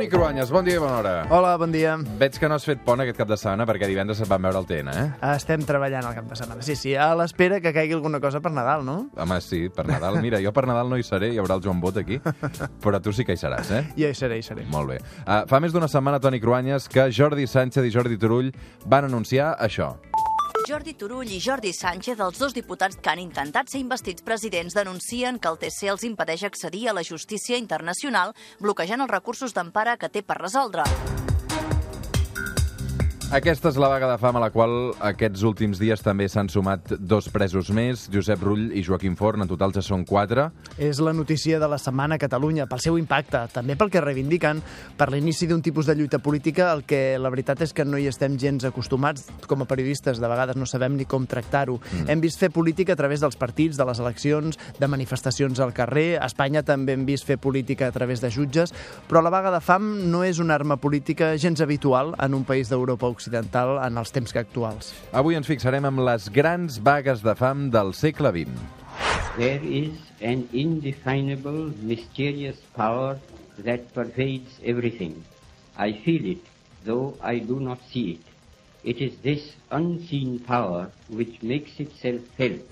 Toni Cruanyes, bon dia i bona hora. Hola, bon dia. Veig que no has fet pont aquest cap de setmana perquè divendres et van veure el TN, eh? Estem treballant el cap de setmana. Sí, sí, a l'espera que caigui alguna cosa per Nadal, no? Home, sí, per Nadal. Mira, jo per Nadal no hi seré, hi haurà el Joan Bot aquí, però tu sí que hi seràs, eh? Jo hi seré, hi seré. Molt bé. Uh, fa més d'una setmana, Toni Cruanyes, que Jordi Sánchez i Jordi Turull van anunciar això. Jordi Turull i Jordi Sánchez, els dos diputats que han intentat ser investits presidents, denuncien que el TC els impedeix accedir a la justícia internacional, bloquejant els recursos d'empara que té per resoldre. Aquesta és la vaga de fam a la qual aquests últims dies també s'han sumat dos presos més, Josep Rull i Joaquim Forn, en total ja són quatre. És la notícia de la setmana a Catalunya, pel seu impacte, també pel que reivindiquen, per l'inici d'un tipus de lluita política, el que la veritat és que no hi estem gens acostumats. Com a periodistes, de vegades no sabem ni com tractar-ho. Mm. Hem vist fer política a través dels partits, de les eleccions, de manifestacions al carrer. A Espanya també hem vist fer política a través de jutges, però la vaga de fam no és una arma política gens habitual en un país d'Europa occidental en els temps que actuals. Avui ens fixarem amb les grans vagues de fam del segle XX. There is an indefinable, mysterious power that pervades everything. I feel it, though I do not see it. It is this unseen power which makes itself felt.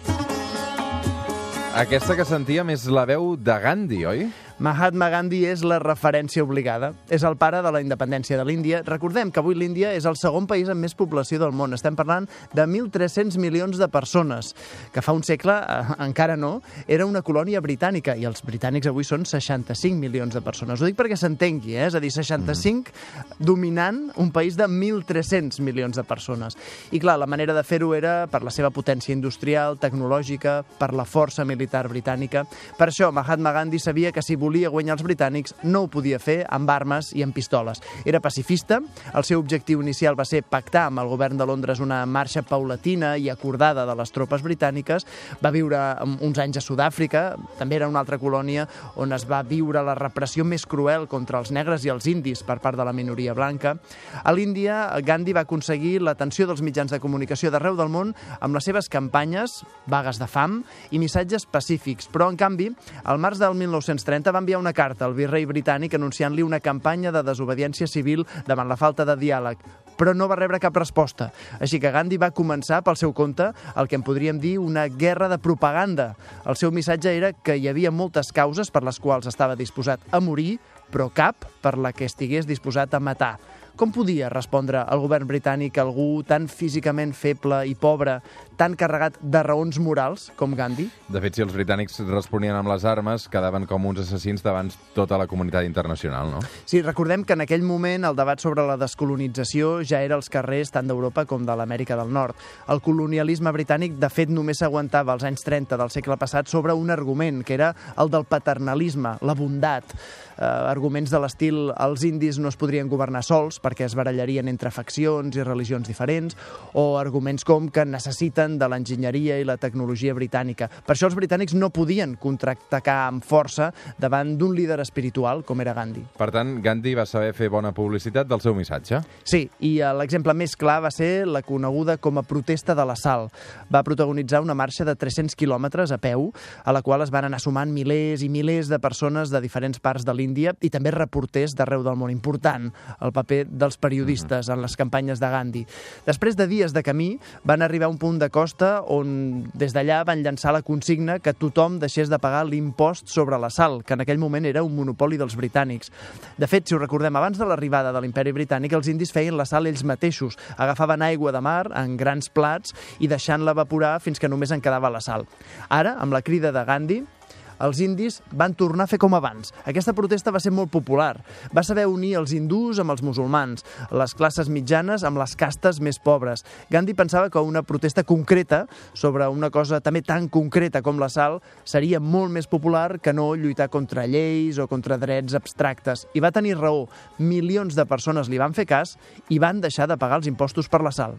Aquesta que sentíem és la veu de Gandhi, oi? Mahatma Gandhi és la referència obligada. És el pare de la independència de l'Índia. Recordem que avui l'Índia és el segon país amb més població del món. Estem parlant de 1.300 milions de persones, que fa un segle, eh, encara no, era una colònia britànica, i els britànics avui són 65 milions de persones. Ho dic perquè s'entengui, eh? és a dir, 65 mm. dominant un país de 1.300 milions de persones. I clar, la manera de fer-ho era per la seva potència industrial, tecnològica, per la força militar britànica. Per això, Mahatma Gandhi sabia que si volia guanyar els britànics no ho podia fer amb armes i amb pistoles. Era pacifista, el seu objectiu inicial va ser pactar amb el govern de Londres una marxa paulatina i acordada de les tropes britàniques, va viure uns anys a Sud-àfrica, també era una altra colònia on es va viure la repressió més cruel contra els negres i els indis per part de la minoria blanca. A l'Índia, Gandhi va aconseguir l'atenció dels mitjans de comunicació d'arreu del món amb les seves campanyes, vagues de fam i missatges pacífics, però en canvi, al març del 1930 va enviar una carta al virrei britànic anunciant-li una campanya de desobediència civil davant la falta de diàleg, però no va rebre cap resposta. Així que Gandhi va començar pel seu compte el que en podríem dir una guerra de propaganda. El seu missatge era que hi havia moltes causes per les quals estava disposat a morir, però cap per la que estigués disposat a matar. Com podia respondre el govern britànic a algú tan físicament feble i pobre, tan carregat de raons morals com Gandhi? De fet, si els britànics responien amb les armes, quedaven com uns assassins davant tota la comunitat internacional, no? Sí, recordem que en aquell moment el debat sobre la descolonització ja era als carrers tant d'Europa com de l'Amèrica del Nord. El colonialisme britànic, de fet, només s'aguantava als anys 30 del segle passat sobre un argument, que era el del paternalisme, la bondat. Eh, arguments de l'estil els indis no es podrien governar sols perquè es barallarien entre faccions i religions diferents, o arguments com que necessiten de l'enginyeria i la tecnologia britànica. Per això els britànics no podien contraatacar amb força davant d'un líder espiritual com era Gandhi. Per tant, Gandhi va saber fer bona publicitat del seu missatge. Sí, i eh, l'exemple més clar va ser la coneguda com a protesta de la sal. Va protagonitzar una marxa de 300 quilòmetres a peu, a la qual es van anar sumant milers i milers de persones de diferents parts de l'Índia i també reporters d'arreu del món. Important el paper dels periodistes en les campanyes de Gandhi. Després de dies de camí, van arribar a un punt de costa on des d'allà van llançar la consigna que tothom deixés de pagar l'impost sobre la sal, que en aquell moment era un monopoli dels britànics. De fet, si ho recordem, abans de l'arribada de l'imperi britànic, els indis feien la sal ells mateixos. Agafaven aigua de mar en grans plats i deixant-la evaporar fins que només en quedava la sal. Ara, amb la crida de Gandhi, els indis van tornar a fer com abans. Aquesta protesta va ser molt popular. Va saber unir els hindús amb els musulmans, les classes mitjanes amb les castes més pobres. Gandhi pensava que una protesta concreta sobre una cosa també tan concreta com la sal seria molt més popular que no lluitar contra lleis o contra drets abstractes. I va tenir raó. Milions de persones li van fer cas i van deixar de pagar els impostos per la sal.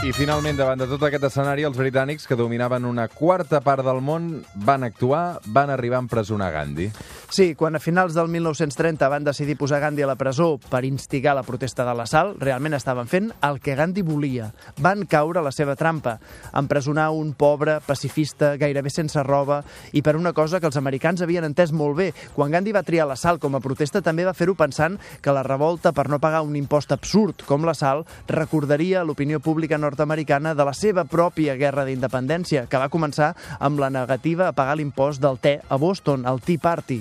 I finalment, davant de tot aquest escenari, els britànics, que dominaven una quarta part del món, van actuar, van arribar a empresonar Gandhi. Sí, quan a finals del 1930 van decidir posar Gandhi a la presó per instigar la protesta de l'assalt, realment estaven fent el que Gandhi volia. Van caure a la seva trampa, empresonar un pobre pacifista gairebé sense roba i per una cosa que els americans havien entès molt bé. Quan Gandhi va triar l'assalt com a protesta també va fer-ho pensant que la revolta per no pagar un impost absurd com l'assalt recordaria l'opinió pública nord-americana de la seva pròpia guerra d'independència, que va començar amb la negativa a pagar l'impost del te a Boston, el Tea Party.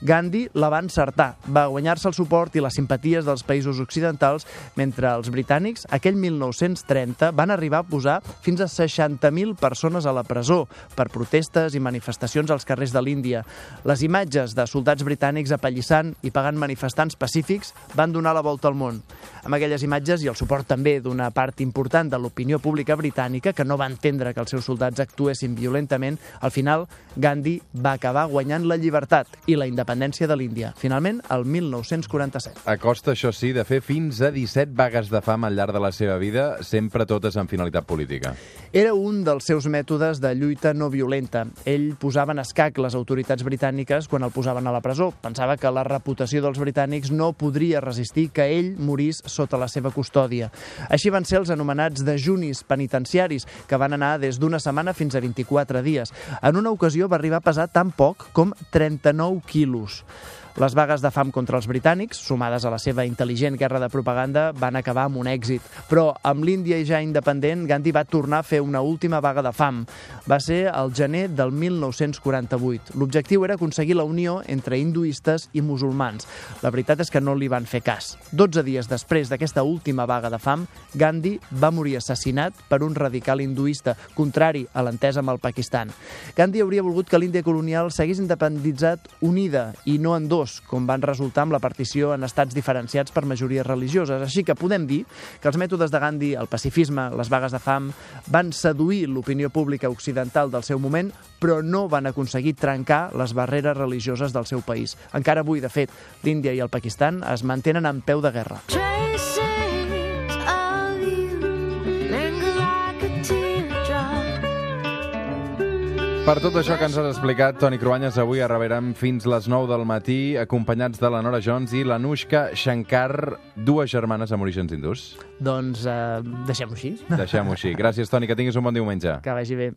Gandhi la va encertar, va guanyar-se el suport i les simpaties dels països occidentals, mentre els britànics, aquell 1930, van arribar a posar fins a 60.000 persones a la presó per protestes i manifestacions als carrers de l'Índia. Les imatges de soldats britànics apallissant i pagant manifestants pacífics van donar la volta al món. Amb aquelles imatges i el suport també d'una part important de l'opinió pública britànica que no va entendre que els seus soldats actuessin violentament, al final Gandhi va acabar guanyant la llibertat i la independència de l'Índia, finalment el 1947. A costa, això sí, de fer fins a 17 vagues de fam al llarg de la seva vida, sempre totes amb finalitat política. Era un dels seus mètodes de lluita no violenta. Ell posava en escac les autoritats britàniques quan el posaven a la presó. Pensava que la reputació dels britànics no podria resistir que ell morís sota la seva custòdia. Així van ser els anomenats dejunis penitenciaris, que van anar des d'una setmana fins a 24 dies. En una ocasió va arribar a pesar tan poc com 39 quilos. Les vagues de fam contra els britànics, sumades a la seva intel·ligent guerra de propaganda, van acabar amb un èxit. Però amb l'Índia ja independent, Gandhi va tornar a fer una última vaga de fam. Va ser el gener del 1948. L'objectiu era aconseguir la unió entre hinduistes i musulmans. La veritat és que no li van fer cas. 12 dies després d'aquesta última vaga de fam, Gandhi va morir assassinat per un radical hinduista, contrari a l'entesa amb el Pakistan. Gandhi hauria volgut que l'Índia colonial s'hagués independitzat unida i no en dos, com van resultar amb la partició en estats diferenciats per majories religioses. Així que podem dir que els mètodes de Gandhi, el pacifisme, les vagues de fam, van seduir l'opinió pública occidental del seu moment, però no van aconseguir trencar les barreres religioses del seu país. Encara avui, de fet, l'Índia i el Pakistan es mantenen en peu de guerra. Traces Per tot això que ens has explicat, Toni Cruanyes, avui arribarem fins les 9 del matí, acompanyats de la Nora Jones i l'Anushka Shankar, dues germanes amb orígens hindús. Doncs eh, deixem-ho així. Deixem-ho així. Gràcies, Toni, que tinguis un bon diumenge. Que vagi bé.